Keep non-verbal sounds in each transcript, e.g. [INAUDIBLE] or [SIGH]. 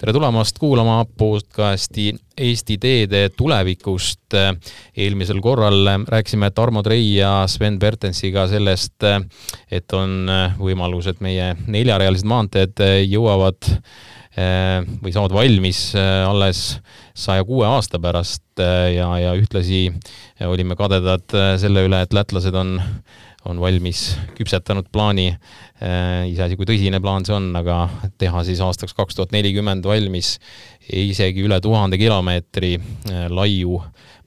tere tulemast kuulama podcasti Eesti teede tulevikust. eelmisel korral rääkisime Tarmo Trei ja Sven Bertensiga sellest, et on võimalus, et meie neljarealised maanteed jõuavad või saavad valmis alles saja kuue aasta pärast ja, ja ühtlasi olime kadedad selle üle, et lätlased on on valmis küpsetanud plaani, äh, iseasi, kui tõsine plaan see on, aga teha siis aastaks kaks tuhat nelikümmend valmis isegi üle tuhande kilomeetri äh, laiu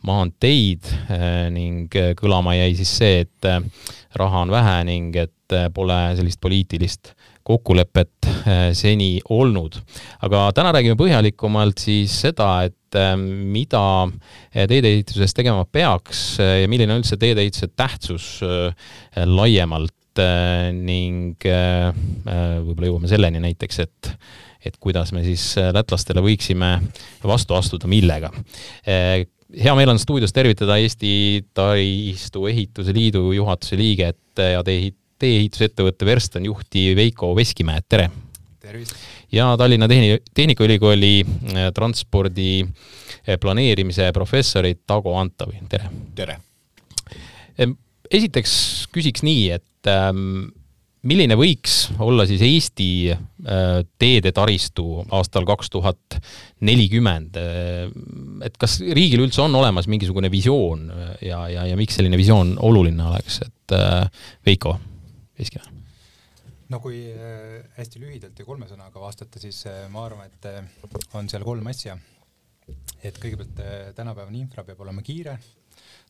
maanteid äh, ning kõlama jäi siis see, et raha on vähe ning et pole sellist poliitilist kokkulepet seni olnud. aga täna räägime põhjalikumalt siis seda, et ähm, mida äh, teedeehituses tegema peaks äh, ja milline on üldse teedeehituse tähtsus äh, laiemalt ning võib-olla jõuame selleni näiteks, et et kuidas me siis lätlastele võiksime vastu astuda, millega. hea meel on stuudios tervitada Eesti Taristuehituse Liidu juhatuse liiget ja tee-, tee-ehitusettevõtte Verston juhti Veiko Veskimäed, tere! tervist! ja Tallinna Tehni-, Tehnikaülikooli äh, transpordi äh, planeerimise professorit Tago Antovi, tere! tere! esiteks küsiks nii, et ähm, milline võiks olla siis Eesti äh, teedetaristu aastal kaks tuhat nelikümmend, et kas riigil üldse on olemas mingisugune visioon ja, ja, ja miks selline visioon oluline oleks, et Veiko Veskimäe? no kui äh, hästi lühidalt ja kolme sõnaga vastata, siis äh, ma arvan, et äh, on seal kolm asja. et kõigepealt tänapäevane infra peab olema kiire,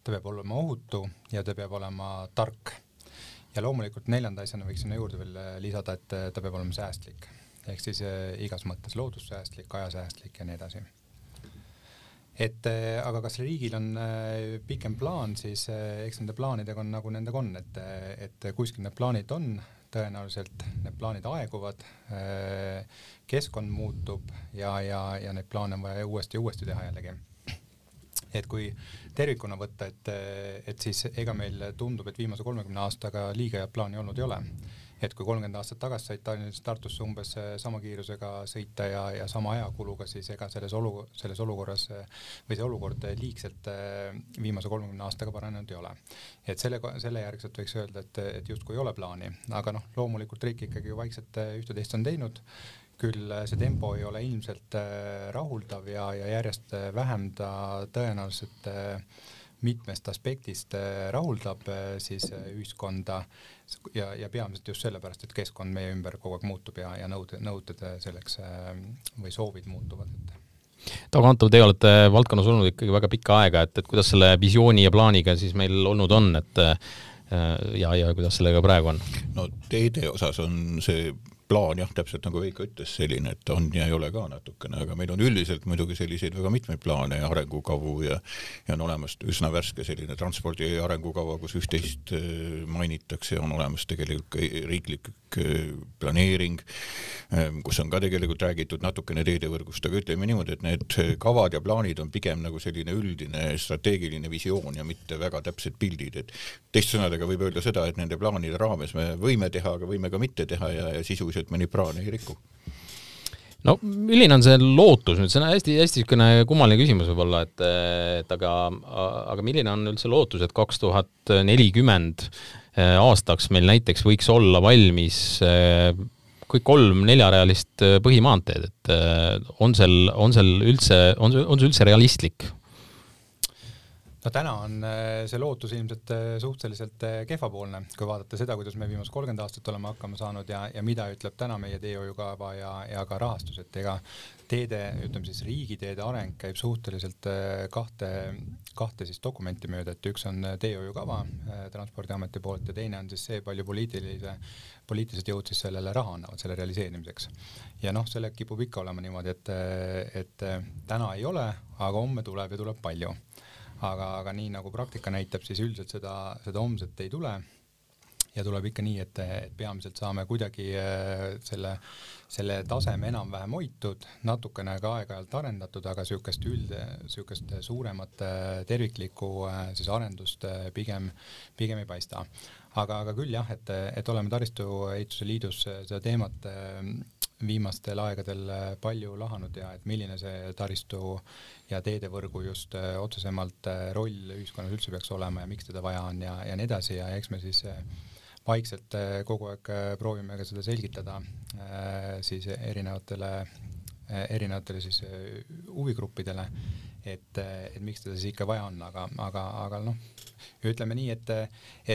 ta peab olema ohutu ja ta peab olema tark. ja loomulikult neljanda asjana võiks sinna juurde veel lisada, et ta peab olema säästlik ehk siis igas mõttes loodussäästlik, ajasäästlik ja nii edasi et aga kas riigil on pikem plaan, siis eks nende plaanidega on nagu nendega on, et, et kuskil need plaanid on, tõenäoliselt need plaanid aeguvad, äh, keskkond muutub ja, ja, ja neid plaane on vaja uuesti ja uuesti teha jällegi. et kui tervikuna võtta, et, et siis ega meil tundub, et viimase kolmekümne aastaga liiga head plaani olnud ei ole et kui kolmkümmend aastat tagasi said Tallinnast Tartusse umbes äh, sama kiirusega sõita ja, ja sama ajakuluga, siis ega selles olu, selles olukorras äh, või see olukord liigselt äh, viimase kolmekümne aastaga paranenud ei ole. et selle, selle järgselt võiks öelda, et, et justkui ei ole plaani, aga noh, loomulikult riik ikkagi vaikselt ühte-teist on teinud. Küll see tempo ei ole ilmselt rahuldav ja, ja järjest vähem ta tõenäoliselt mitmest aspektist rahuldab siis ühiskonda ja, ja peamiselt just sellepärast, et keskkond meie ümber kogu aeg muutub ja, ja nõuded, nõuded selleks ähm, või soovid muutuvad, et Taago Antov, teie olete valdkonnas olnud ikkagi väga pikka aega, et, et kuidas selle visiooni ja plaaniga siis meil olnud on, et äh, ja, ja kuidas sellega praegu on? no teede osas on see plaan jah, täpselt nagu Veiko ütles, selline, et on ja ei ole ka natukene, aga meil on üldiselt muidugi selliseid väga mitmeid plaane ja arengukavu ja ja on olemas üsna värske selline transpordi arengukava, kus üht-teist äh, mainitakse, on olemas tegelikult riiklik äh, planeering, ähm, kus on ka tegelikult räägitud natukene teedevõrgust, aga ütleme niimoodi, et need kavad ja plaanid on pigem nagu selline üldine strateegiline visioon ja mitte väga täpsed pildid, et teiste sõnadega võib öelda seda, et nende plaanide raames me võime teha, aga võime ka mitte teha ja, ja sisuliselt et mõni plaan ei riku no milline on see lootus nüüd, see on hästi-hästi niisugune kummaline küsimus võib-olla, et, et aga, aga milline on üldse lootus, et kaks tuhat nelikümmend eh, aastaks meil näiteks võiks olla valmis eh, kõik kolm neljarealist eh, põhimaanteed, et on seal, on seal üldse, on see, on see üldse realistlik? No täna on äh, see lootus ilmselt äh, suhteliselt äh, kehvapoolne, kui vaadata seda, kuidas me viimased kolmkümmend aastat oleme hakkama saanud ja, ja mida ütleb täna meie teehoiukava ja, ja ka rahastus, et ega teede, ütleme siis riigiteede areng käib suhteliselt kahte, kahte siis dokumenti mööda, et üks on teehoiukava Transpordiameti poolt ja teine on siis see, palju poliitilise, poliitilised jõud siis sellele raha annavad, selle realiseerimiseks. ja noh, selle kipub ikka olema niimoodi, et, et täna ei ole, aga homme tuleb ja tuleb palju aga, aga nii nagu praktika näitab, siis üldiselt seda, seda homset ei tule ja tuleb ikka nii, et, et peamiselt saame kuidagi äh, selle, selle taseme enam-vähem hoitud, natukene ka aeg-ajalt arendatud, aga niisugust üld, niisugust suuremat äh, terviklikku äh, siis arendust pigem, pigem ei paista. aga, aga küll jah, et, et oleme Taristuehituse Liidus seda teemat viimastel aegadel palju lahanud ja et milline see taristu ja teedevõrgu just otsesemalt roll ühiskonnas üldse peaks olema ja miks teda vaja on ja, ja nii edasi ja eks me siis vaikselt kogu aeg proovime ka seda selgitada siis erinevatele, erinevatele siis huvigruppidele, et, et miks teda siis ikka vaja on, aga, aga, aga noh, ütleme nii, et,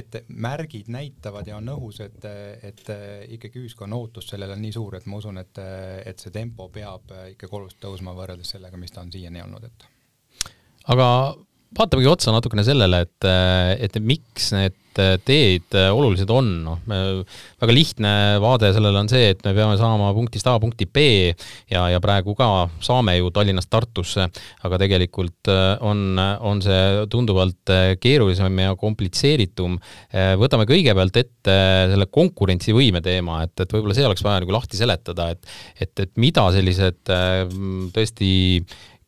et märgid näitavad ja on õhus, et, et ikkagi ühiskonna ootus sellele on nii suur, et ma usun, et, et see tempo peab ikkagi oluliselt tõusma võrreldes sellega, mis ta on siiani olnud, et. aga vaatamegi otsa natukene sellele, et, et miks need teed olulised on, noh, väga lihtne vaade sellele on see, et me peame saama punktist A punkti B ja, ja praegu ka saame ju Tallinnast Tartusse, aga tegelikult on, on see tunduvalt keerulisem ja komplitseeritum. võtame kõigepealt ette selle konkurentsivõime teema, et, et võib-olla see oleks vaja nagu lahti seletada, et, et, et mida sellised tõesti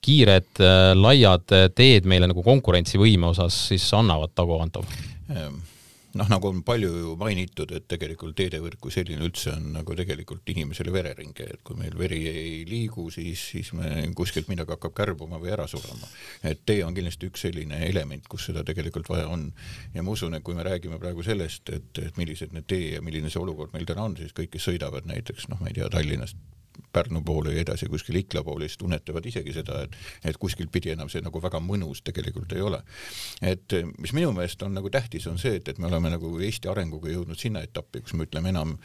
kiired, äh, laiad äh, teed meile nagu konkurentsivõime osas siis annavad, Tago Antov? Ehm, noh, nagu on palju ju mainitud, et tegelikult teedevõrk kui selline üldse on nagu tegelikult inimesele verering, et kui meil veri ei liigu, siis, siis me kuskilt midagi hakkab kärbuma või ära surema. et tee on kindlasti üks selline element, kus seda tegelikult vaja on. ja ma usun, et kui me räägime praegu sellest, et, et millised need tee ja milline see olukord meil täna on, siis kõik, kes sõidavad näiteks noh, ma ei tea, Tallinnast Pärnu poole ja edasi kuskil Ikla poole, siis tunnetavad isegi seda, et, et kuskilt pidi enam see nagu väga mõnus tegelikult ei ole. et mis minu meelest on nagu tähtis, on see, et, et me oleme nagu Eesti arenguga jõudnud sinna etappi, kus me ütleme enam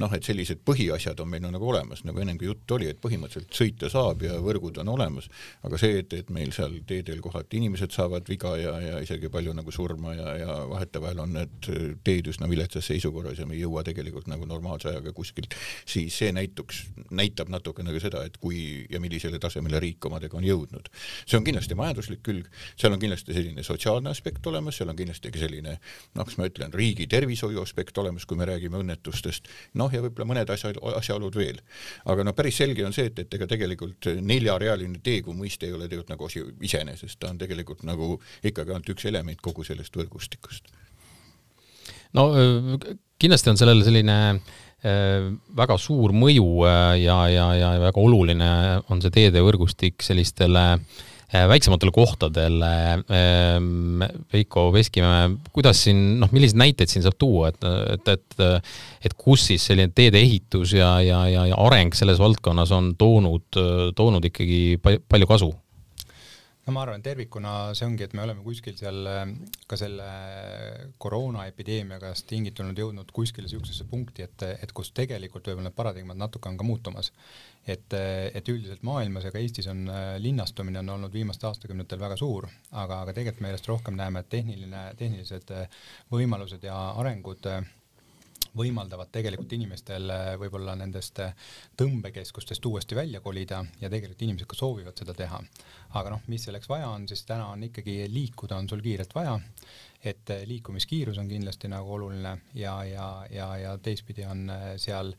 noh, et sellised põhiasjad on meil nagu olemas, nagu ennemgi juttu oli, et põhimõtteliselt sõita saab ja võrgud on olemas, aga see, et, et meil seal teedel kohati inimesed saavad viga ja, ja isegi palju nagu surma ja, ja vahetevahel on need teed üsna viletsas seisukorras ja me ei jõua tegelikult nagu normaalse ajaga kuskilt, siis see näituks, näitab näitab natukene ka seda, et kui ja millisele tasemele riik omadega on jõudnud. see on kindlasti majanduslik külg, seal on kindlasti selline sotsiaalne aspekt olemas, seal on kindlasti ka selline noh, kas ma ütlen, riigi tervishoiu aspekt olemas, kui me räägime õnnetustest, noh ja võib-olla mõned asja, asjaolud veel. aga noh, päris selge on see, et, et ega tegelikult neljarealine tee kui mõiste ei ole tegelikult nagu asi iseenesest, ta on tegelikult nagu ikkagi ainult üks element kogu sellest võrgustikust. no kindlasti on sellel selline äh, Äh, väga suur mõju äh, ja, ja, ja väga oluline on see teedevõrgustik sellistele äh, väiksematele kohtadele. Veiko Veskimäe, kuidas siin, noh, milliseid näiteid siin saab tuua, et, et, et, et kus siis selline teedeehitus ja, ja, ja, ja areng selles valdkonnas on toonud, toonud ikkagi palju kasu? No ma arvan, tervikuna see ongi, et me oleme kuskil seal ka selle koroonaepideemiagast tingituna jõudnud kuskile niisugusesse punkti, et, et kus tegelikult võib-olla need paradigmad natuke on ka muutumas. et, et üldiselt maailmas ja ka Eestis on linnastumine on olnud viimastel aastakümnetel väga suur, aga, aga tegelikult me järjest rohkem näeme, et tehniline, tehnilised võimalused ja arengud võimaldavad tegelikult inimestel äh, võib-olla nendest äh, tõmbekeskustest uuesti välja kolida ja tegelikult inimesed ka soovivad seda teha. aga noh, mis selleks vaja on, siis täna on ikkagi liikuda on sul kiirelt vaja, et äh, liikumiskiirus on kindlasti nagu oluline ja, ja, ja, ja teistpidi on seal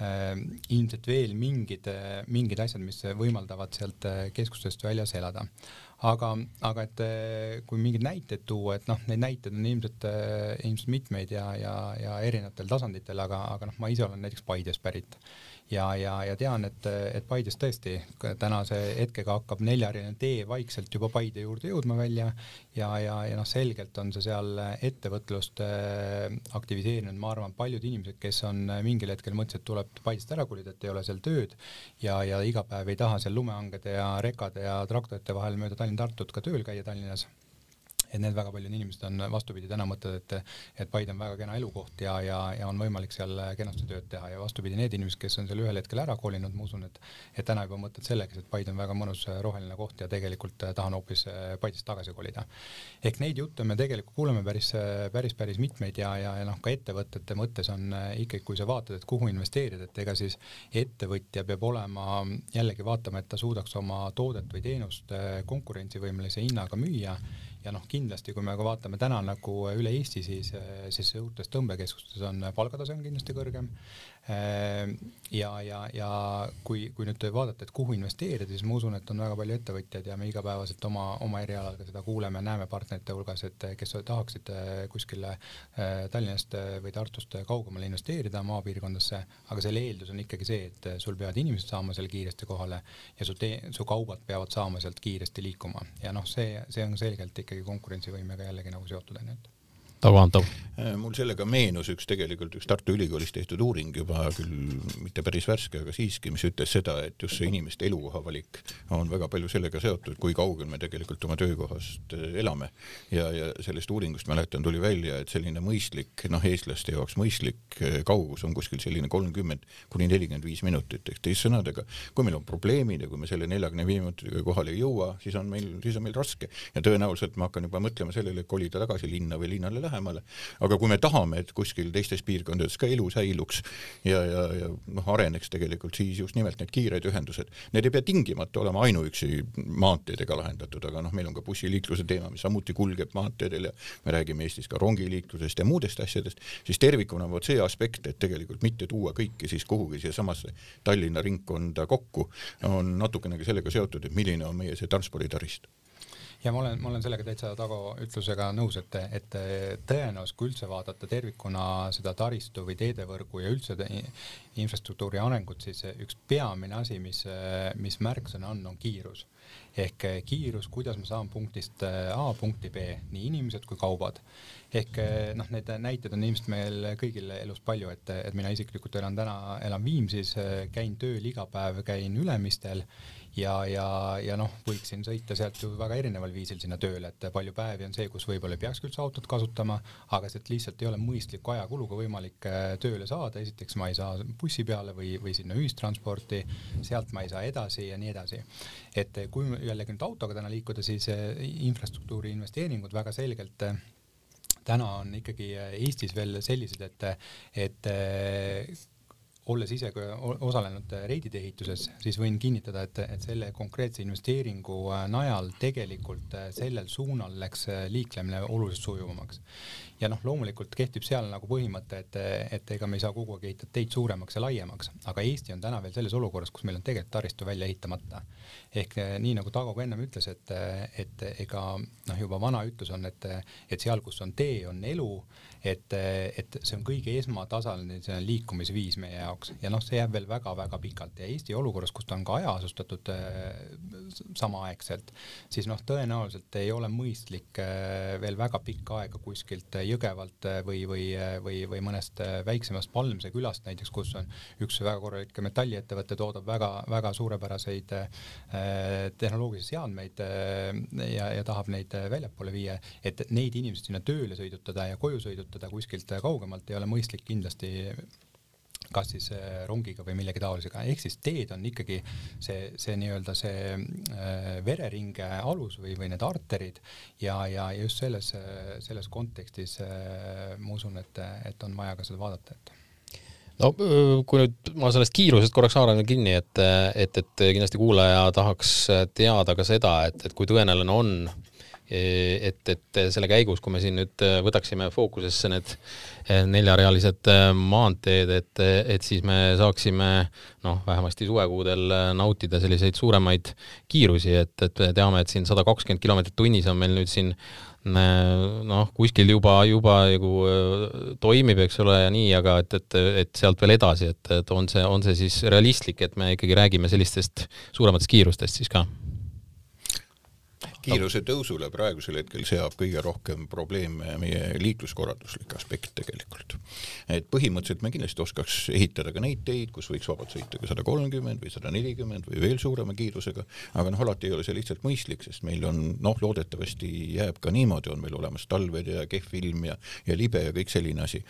äh, ilmselt veel mingid, mingid asjad, mis võimaldavad sealt keskustest väljas elada aga, aga et eh, kui mingeid näiteid tuua, et noh, neid näiteid on ilmselt, eh, ilmselt mitmeid ja, ja, ja erinevatel tasanditel, aga, aga noh, ma ise olen näiteks Paidest pärit. Ja, ja, ja tean, et, et Paides tõesti tänase hetkega hakkab neljarealine tee vaikselt juba Paide juurde jõudma välja ja, ja, ja noh, selgelt on see seal ettevõtlust äh, aktiviseerinud, ma arvan, paljud inimesed, kes on mingil hetkel mõtlesid, et tuleb Paidest ära kolida, et ei ole seal tööd ja, ja iga päev ei taha seal lumehangede ja rekade ja traktorite vahel mööda Tallinn-Tartut ka tööl käia Tallinnas et need väga paljud inimesed on vastupidi täna mõtlevad, et, et Paide on väga kena elukoht ja, ja, ja on võimalik seal kenasti tööd teha ja vastupidi, need inimesed, kes on seal ühel hetkel ära kolinud, ma usun, et, et täna juba mõtlevad selleks, et Paide on väga mõnus roheline koht ja tegelikult tahan hoopis Paidest tagasi kolida. ehk neid jutte me tegelikult kuuleme päris, päris, päris mitmeid ja, ja, ja noh, ka ettevõtete mõttes on ikkagi, kui sa vaatad, et kuhu investeerida, et ega siis ettevõtja peab olema jällegi vaatama, et ta suudaks oma toodet või teenust konkurentsivõimelise hinnaga müüa ja noh, kindlasti kui me ka vaatame täna nagu üle Eesti, siis, siis uutes tõmbekeskustes on palgatase on kindlasti kõrgem. Ehm, ja, ja, ja kui, kui nüüd vaadata, et kuhu investeerida, siis ma usun, et on väga palju ettevõtjaid ja me igapäevaselt oma, oma erialal ka seda kuuleme, näeme partnerite hulgas, et kes tahaksid eh, kuskile eh, Tallinnast eh, või Tartust kaugemale investeerida maapiirkondasse, aga selle eeldus on ikkagi see, et sul peavad inimesed saama seal kiiresti kohale ja su tee-, su kaubad peavad saama sealt kiiresti liikuma. Ja noh, see, see on selgelt ikkagi konkurentsivõimega jällegi nagu seotud onju, et Tago Antov. Äh, mul sellega meenus üks tegelikult üks Tartu Ülikoolis tehtud uuring juba küll mitte päris värske, aga siiski, mis ütles seda, et just see inimeste elukoha valik on väga palju sellega seotud, kui kaugel me tegelikult oma töökohast äh, elame. ja, ja sellest uuringust mäletan, tuli välja, et selline mõistlik, noh, eestlaste jaoks mõistlik äh, kaugus on kuskil selline kolmkümmend kuni nelikümmend viis minutit, ehk teiste sõnadega, kui meil on probleemid ja kui me selle neljakümne viie minutiga kohale ei jõua, siis on meil, siis on meil raske ja tõenäoliselt ma hakkan juba mõtlema sellele, et kolida tagasi linna või linnale lähemale. Aga kui me tahame, et kuskil teistes piirkondades ka elu säiluks ja, ja, ja noh, areneks tegelikult, siis just nimelt need kiired ühendused, need ei pea tingimata olema ainuüksi maanteedega lahendatud, aga noh, meil on ka bussiliikluse teema, mis samuti kulgeb maanteedel ja me räägime Eestis ka rongiliiklusest ja muudest asjadest, siis tervikuna vot see aspekt, et tegelikult mitte tuua kõiki siis kuhugi siiasamasse Tallinna ringkonda kokku, on natukenegi sellega seotud, et milline on meie see transporditaristu ja ma olen, ma olen sellega täitsa Tago ütlusega nõus, et, et tõenäoliselt kui üldse vaadata tervikuna seda taristu või teedevõrgu ja üldse infrastruktuuri arengut, siis üks peamine asi, mis, mis märksõna on, on kiirus ehk kiirus, kuidas ma saan punktist A punkti B, nii inimesed kui kaubad. ehk noh, neid näiteid on ilmselt meil kõigil elus palju, et, et mina isiklikult elan täna, elan Viimsis, käin tööl iga päev, käin Ülemistel ja, ja, ja noh, võiksin sõita sealt ju väga erineval viisil sinna tööle, et palju päevi on see, kus võib-olla ei peakski üldse autot kasutama, aga sealt lihtsalt ei ole mõistliku ajakuluga võimalik äh, tööle saada, esiteks ma ei saa bussi peale või, või sinna ühistransporti, sealt ma ei saa edasi ja nii edasi. et kui jällegi nüüd autoga täna liikuda, siis äh, infrastruktuuri investeeringud väga selgelt äh, täna on ikkagi Eestis veel sellised, et, et olles ise ka osalenud reidide ehituses, siis võin kinnitada, et, et selle konkreetse investeeringu äh, najal tegelikult äh, sellel suunal läks äh, liiklemine oluliselt sujuvamaks ja noh, loomulikult kehtib seal nagu põhimõte, et, et ega me ei saa kogu aeg ehitada teid suuremaks ja laiemaks, aga Eesti on täna veel selles olukorras, kus meil on tegelikult taristu välja ehitamata. ehk eh, nii nagu Taago ka ennem ütles, et, et ega noh, juba vana ütlus on, et, et seal, kus on tee, on elu, et, et see on kõige esmatasaline liikumisviis meie jaoks ja noh, see jääb veel väga-väga pikalt ja Eesti olukorras, kus ta on ka hajaasustatud eh, samaaegselt, siis noh, tõenäoliselt ei ole mõistlik eh, veel väga pikka aega kuskilt Jõgevalt äh, või, või, äh, või, või mõnest äh, väiksemast Palmse külast näiteks, kus on üks väga korralik metalliettevõte, toodab väga-väga suurepäraseid tehnoloogilisi seadmeid ja, ja tahab neid väljapoole viia, et neid inimesi sinna tööle sõidutada ja koju sõidutada kuskilt kaugemalt ei ole mõistlik kindlasti kas siis äh, rongiga või millegi taolisega, ehk siis teed on ikkagi see, see nii-öelda see äh, vereringe alus või, või need arterid ja, ja just selles, selles kontekstis äh, ma usun, et, et on vaja ka seda vaadata, et no kui nüüd ma sellest kiirusest korraks haaran kinni, et, et, et kindlasti kuulaja tahaks teada ka seda, et, et kui tõenäoline on et, et selle käigus, kui me siin nüüd äh, võtaksime fookusesse need äh, neljarealised äh, maanteed, et, et siis me saaksime noh, vähemasti suvekuudel nautida selliseid suuremaid kiirusi, et, et me teame, et siin sada kakskümmend kilomeetrit tunnis on meil nüüd siin noh, kuskil juba, juba nagu toimib, eks ole, ja nii, aga et, et, et sealt veel edasi, et, et on see, on see siis realistlik, et me ikkagi räägime sellistest suurematest kiirustest siis ka? Kiiruse tõusule praegusel hetkel seab kõige rohkem probleeme meie liikluskorralduslik aspekt tegelikult. et põhimõtteliselt me kindlasti oskaks ehitada ka neid teid, kus võiks vabalt sõita ka sada kolmkümmend või sada nelikümmend või veel suurema kiirusega, aga noh, alati ei ole see lihtsalt mõistlik, sest meil on noh, loodetavasti jääb ka niimoodi, on meil olemas talved ja kehv ilm ja, ja libe ja kõik selline asi.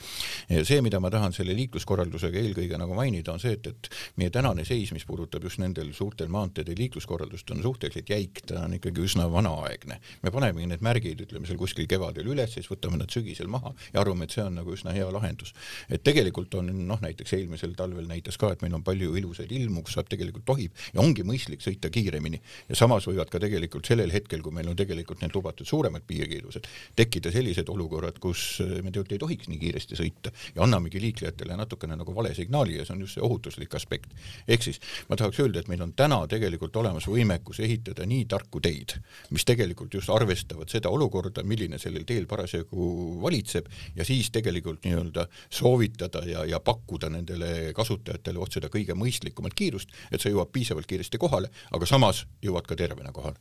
see, mida ma tahan selle liikluskorraldusega eelkõige nagu mainida, on see, et, et meie tänane seis, mis puudutab just nendel suurtel maanteedel liikluskorraldust, on suhteliselt jäik, ta on ikkagi üsna vana vanaaegne. me panemegi need märgid, ütleme seal kuskil kevadel üles, siis võtame nad sügisel maha ja arvame, et see on nagu üsna hea lahendus. et tegelikult on noh, näiteks eelmisel talvel näitas ka, et meil on palju ilusaid ilmu, kus saab tegelikult tohib ja ongi mõistlik sõita kiiremini ja samas võivad ka tegelikult sellel hetkel, kui meil on tegelikult need lubatud suuremad piirkiirused, tekkida sellised olukorrad, kus me tegelikult ei tohiks nii kiiresti sõita ja annamegi liiklejatele natukene nagu vale signaali ja see on just see ohutuslik aspekt. ehk siis ma tahaks öelda, et meil on täna tegelikult olemas võimekus ehitada nii tarku teid, mis tegelikult just arvestavad seda olukorda, milline sellel teel parasjagu valitseb ja siis tegelikult nii-öelda soovitada ja, ja pakkuda nendele kasutajatele vot seda kõige mõistlikumat kiirust, et sa jõuad piisavalt kiiresti kohale, aga samas jõuad ka tervena kohale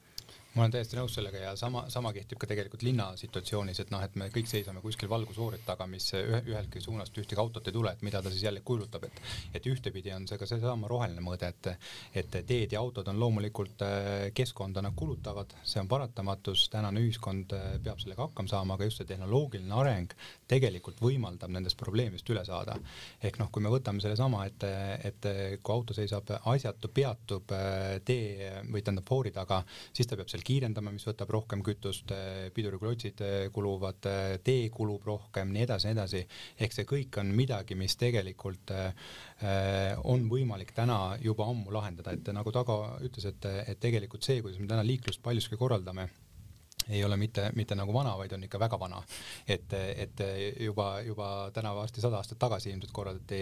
ma olen täiesti nõus sellega ja sama, sama kehtib ka tegelikult linna situatsioonis, et noh, et me kõik seisame kuskil valgusfoorit taga, mis ühe, üheltki suunast ühtegi autot ei tule, et mida ta siis jälle kuulutab, et et ühtepidi on see ka seesama roheline mõõde, et et teed ja autod on loomulikult äh, keskkonda nad kulutavad, see on paratamatus, tänane ühiskond äh, peab sellega hakkama saama, aga just see tehnoloogiline areng tegelikult võimaldab nendest probleemidest üle saada. ehk noh, kui me võtame sellesama, et, et kui auto seisab asjatu, peatub äh, tee või tähendab foori taga, siis ta peab seal kiirendama, mis võtab rohkem kütust, piduriklotsid kuluvad, tee kulub rohkem, nii edasi, nii edasi. ehk see kõik on midagi, mis tegelikult on võimalik täna juba ammu lahendada, et nagu Tago ütles, et, et tegelikult see, kuidas me täna liiklust paljuski korraldame ei ole mitte, mitte nagu vana, vaid on ikka väga vana. et, et juba, juba täna varsti sada aastat tagasi ilmselt korraldati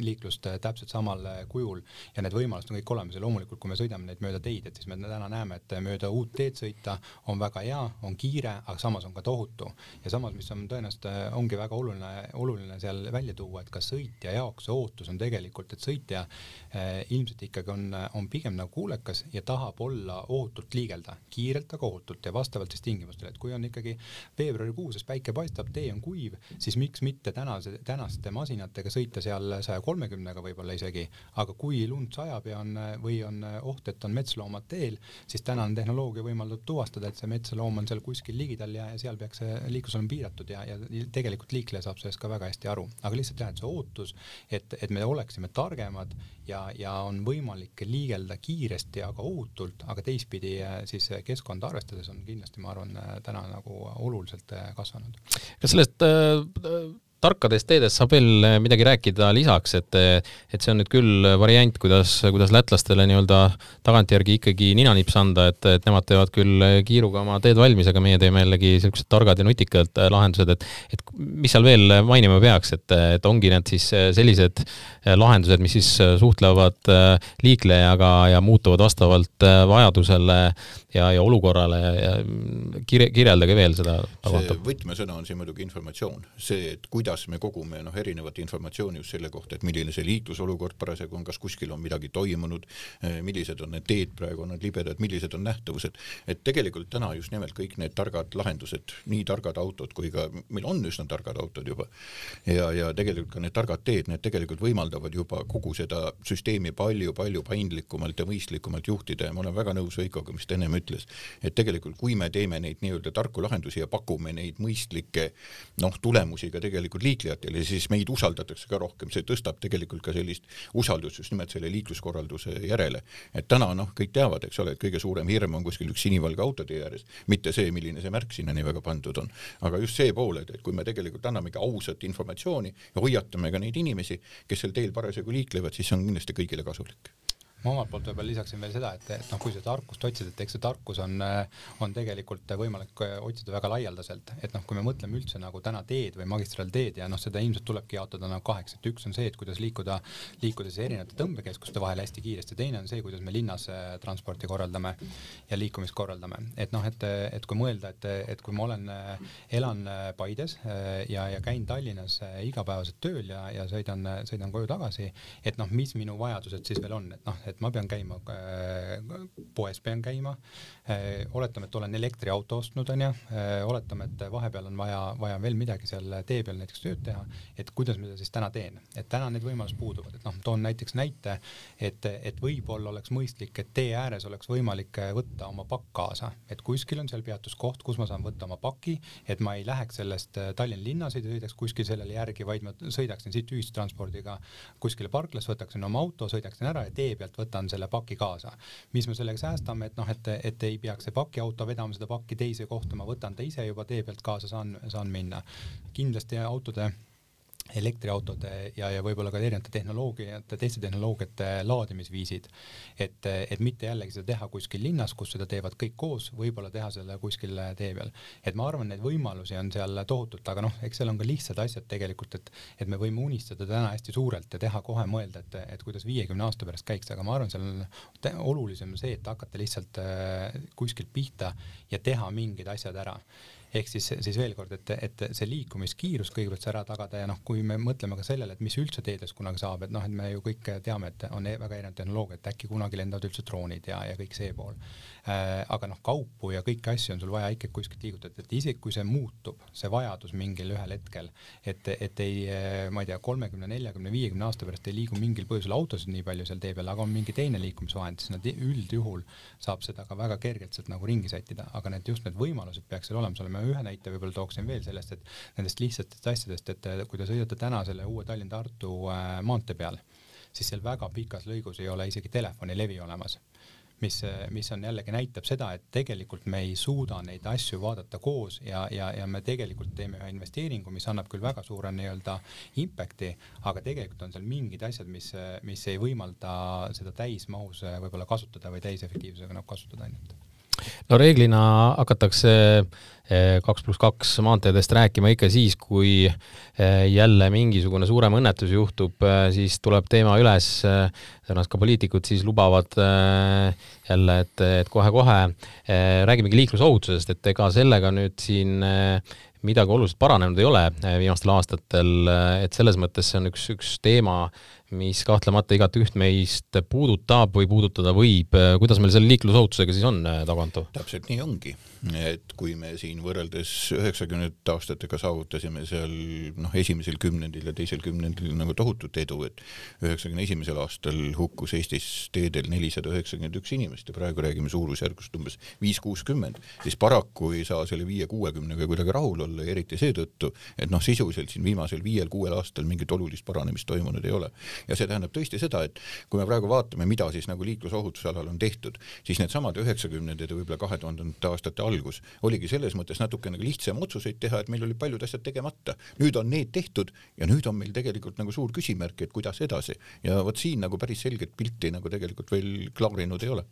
liiklust täpselt samal kujul ja need võimalused on kõik olemas ja loomulikult, kui me sõidame neid mööda teid, et siis me täna näeme, et mööda uut teed sõita on väga hea, on kiire, aga samas on ka tohutu. ja samas, mis on tõenäoliselt, ongi väga oluline, oluline seal välja tuua, et ka sõitja jaoks see ootus on tegelikult, et sõitja eh, ilmselt ikkagi on, on pigem nagu kuulekas ja tahab olla ohutult liigelda, kiirelt, aga ohutult ja vastavalt siis tingimustel, et kui on ikkagi veebruarikuuses päike paistab, tee on kuiv, siis miks mitte tänase, tänaste masinatega sõita seal saja kolmekümnega võib-olla isegi, aga kui lund sajab ja on või on oht, et on metsloomad teel, siis tänane tehnoloogia võimaldab tuvastada, et see metsloom on seal kuskil ligidal ja, ja seal peaks see liiklus olema piiratud ja, ja tegelikult liikleja saab sellest ka väga hästi aru, aga lihtsalt jah, et see ootus, et, et me oleksime targemad ja, ja on võimalik liigelda kiiresti, aga ohutult, aga teistpidi siis keskkonda arvestades on kindlasti ma arvan, täna nagu oluliselt äh, kasvanud. kas sellest äh, tarkadest teedest saab veel äh, midagi rääkida lisaks, et et see on nüüd küll variant, kuidas, kuidas lätlastele nii-öelda tagantjärgi ikkagi ninanips anda, et, et nemad teevad küll kiiruga oma teed valmis, aga meie teeme jällegi niisugused targad ja nutikad lahendused, et et mis seal veel mainima peaks, et, et ongi need siis sellised lahendused, mis siis suhtlevad liiklejaga ja muutuvad vastavalt vajadusele ja, ja olukorrale ja kirje, kirjeldage veel seda. see võtmesõna on siin muidugi informatsioon, see, et kuidas me kogume noh, erinevat informatsiooni just selle kohta, et milline see liiklusolukord parasjagu on, kas kuskil on midagi toimunud, eh, millised on need teed praegu, on nad libedad, millised on nähtavused, et tegelikult täna just nimelt kõik need targad lahendused, nii targad autod kui ka, meil on üsna targad autod juba, ja, ja tegelikult ka need targad teed, need tegelikult võimaldavad juba kogu seda süsteemi palju-palju paindlikumalt ja mõistlikumalt juhtida ja ma olen väga nõus Veikoga, mis ta ennem ütles, et tegelikult kui me teeme neid nii-öelda tarku lahendusi ja pakume neid mõistlikke noh, tulemusi ka tegelikult liiklejatele, siis meid usaldatakse ka rohkem, see tõstab tegelikult ka sellist usaldust just nimelt selle liikluskorralduse järele. et täna noh, kõik teavad, eks ole, et kõige suurem hirm on kuskil üks sinivalge autotee ääres, mitte see, milline see märk sinna nii väga pandud on. aga just see pool, et, et kui me tegelikult annamegi ausat informatsiooni ja hoiatame ka neid inimesi, kes sel teel parasjagu liiklevad, siis see on kindlasti kõigile kasulik ma omalt poolt võib-olla lisaksin veel seda, et, et noh, kui seda tarkust otsida, et eks see tarkus on, on tegelikult võimalik otsida väga laialdaselt, et noh, kui me mõtleme üldse nagu täna teed või magistraalteed ja noh, seda ilmselt tulebki jaotada nagu kaheks, et üks on see, et kuidas liikuda, liikuda siis erinevate tõmbekeskuste vahel hästi kiiresti, teine on see, kuidas me linnas äh, transporti korraldame ja liikumist korraldame, et noh, et, et kui mõelda, et, et kui ma olen, äh, elan äh, Paides ja, ja käin Tallinnas igapäevaselt tööl ja, ja sõidan, sõidan koju tagasi, et noh, mis minu vajadused siis veel on, et noh, et et ma pean käima äh,, poes pean käima. Äh,, oletame, et olen elektriauto ostnud, onju. Äh,, oletame, et vahepeal on vaja, vaja veel midagi seal tee peal näiteks tööd teha, et kuidas ma seda siis täna teen, et täna need võimalused puuduvad, et noh, toon näiteks näite, et, et võib-olla oleks mõistlik, et tee ääres oleks võimalik võtta oma pakk kaasa, et kuskil on seal peatuskoht, kus ma saan võtta oma paki, et ma ei läheks sellest äh, Tallinna linnas, ei sõidaks kuskil sellele järgi, vaid ma sõidaksin siit ühistranspordiga kuskile parklasse, võtaksin oma auto, sõidaksin ära ja tee pealt võtan selle paki kaasa. mis me sellega säästame, et noh, et, et ei peaks see pakiauto vedama seda pakki teise kohta, ma võtan ta ise juba tee pealt kaasa, saan, saan minna. kindlasti autode elektriautode ja, ja võib-olla ka erinevate tehnoloogiate, teiste tehnoloogiate laadimisviisid. et, et mitte jällegi seda teha kuskil linnas, kus seda teevad kõik koos, võib-olla teha selle kuskil tee peal. et ma arvan, neid võimalusi on seal tohutult, aga noh, eks seal on ka lihtsad asjad tegelikult, et, et me võime unistada täna hästi suurelt ja teha kohe mõelda, et, et kuidas viiekümne aasta pärast käiks, aga ma arvan, seal on olulisem see, et hakata lihtsalt äh, kuskilt pihta ja teha mingid asjad ära ehk siis, siis veel kord, et, et see liikumiskiirus kõigepealt ära tagada ja noh, kui me mõtleme ka sellele, et mis üldse teedes kunagi saab, et noh, et me ju kõik teame, et on e-, väga erinevad tehnoloogiad, äkki kunagi lendavad üldse droonid ja, ja kõik see pool äh,. aga noh, kaupu ja kõiki asju on sul vaja ikkagi kuskilt liigutada, et isegi kui see muutub, see vajadus mingil ühel hetkel, et, et ei, ma ei tea, kolmekümne, neljakümne, viiekümne aasta pärast ei liigu mingil põhjusel autosid nii palju seal tee peal, aga on mingi teine liikumisvahend, siis nad üldjuhul saab seda ka väga kergelt sealt nagu ringi sättida, aga need just need võimalused peaks seal olemas olema ühe näite võib-olla tooksin veel sellest, et nendest lihtsatest asjadest, et kui te sõidate täna selle uue Tallinn-Tartu äh, maantee peal, siis seal väga pikas lõigus ei ole isegi telefonilevi olemas. Mis, mis on jällegi näitab seda, et tegelikult me ei suuda neid asju vaadata koos ja, ja, ja me tegelikult teeme ühe investeeringu, mis annab küll väga suure nii-öelda impact'i, aga tegelikult on seal mingid asjad, mis, mis ei võimalda seda täismahus võib-olla kasutada või täisefektiivsusega nagu kasutada ainult no reeglina hakatakse eh, kaks pluss kaks maanteedest rääkima ikka siis, kui eh, jälle mingisugune suurem õnnetus juhtub, eh, siis tuleb teema üles, tõenäoliselt ka poliitikud siis lubavad jälle, et, et kohe-kohe räägimegi liiklusohutusest, et ega sellega nüüd siin midagi oluliselt paranenud ei ole viimastel aastatel, et selles mõttes see on üks, üks teema, mis kahtlemata igat üht meist puudutab või puudutada võib. kuidas meil selle liiklusohutusega siis on, Taganto? täpselt nii ongi et kui me siin võrreldes üheksakümnendate aastatega saavutasime seal noh, esimesel kümnendil ja teisel kümnendil nagu tohutut edu, et üheksakümne esimesel aastal hukkus Eestis teedel nelisada üheksakümmend üks inimest ja praegu räägime suurusjärgust umbes viis-kuuskümmend, siis paraku ei saa selle viie-kuuekümnega kuidagi rahul olla ja eriti seetõttu, et noh, sisuliselt siin viimasel viiel-kuuel aastal mingit olulist paranemist toimunud ei ole. Ja see tähendab tõesti seda, et kui me praegu vaatame, mida siis nagu liiklusohutuse alal on tehtud, siis needsamad üheksakümnendad ja võib-olla kahe tuhandendate aastate algus oligi selles mõttes natuke nagu lihtsam otsuseid teha, et meil olid paljud asjad tegemata. nüüd on need tehtud ja nüüd on meil tegelikult nagu suur küsimärk, et kuidas edasi ja vot siin nagu päris selget pilti nagu tegelikult veel klaarinud ei ole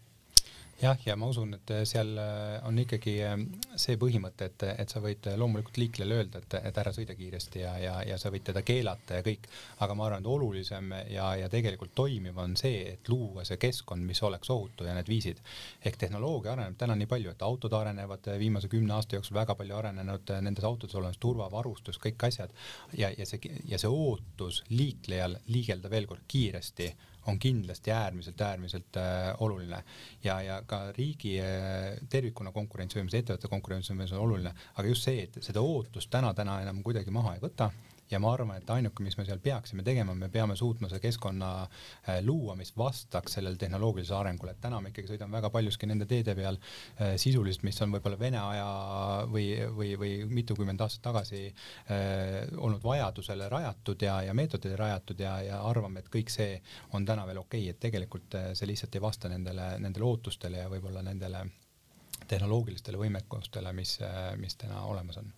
jah, ja ma usun, et seal äh, on ikkagi äh, see põhimõte, et, et sa võid loomulikult liiklejale öelda, et, et ära sõida kiiresti ja, ja, ja sa võid teda keelata ja kõik, aga ma arvan, et olulisem ja, ja tegelikult toimiv on see, et luua see keskkond, mis oleks ohutu ja need viisid. ehk tehnoloogia areneb täna nii palju, et autod arenevad viimase kümne aasta jooksul väga palju arenenud, nendes autodes olemas turvavarustus, kõik asjad ja, ja see, ja see ootus liiklejal liigelda veel kord kiiresti on kindlasti äärmiselt, äärmiselt äh, oluline. Ja, ja ka riigi äh, tervikuna konkurentsivõimes, ettevõtte konkurentsivõimes on oluline, aga just see, et seda ootust täna, täna enam kuidagi maha ei võta ja ma arvan, et ainuke, mis me seal peaksime tegema, me peame suutma selle keskkonna äh, luua, mis vastaks sellele tehnoloogilisele arengule, et täna me ikkagi sõidame väga paljuski nende teede peal äh, sisuliselt, mis on võib-olla Vene aja või, või, või mitukümmend aastat tagasi äh, olnud vajadusele rajatud ja, ja meetodile rajatud ja, ja arvame, et kõik see on täna veel okei okay,, et tegelikult see lihtsalt ei vasta nendele, nendele ootustele ja võib-olla nendele tehnoloogilistele võimekustele, mis, mis täna olemas on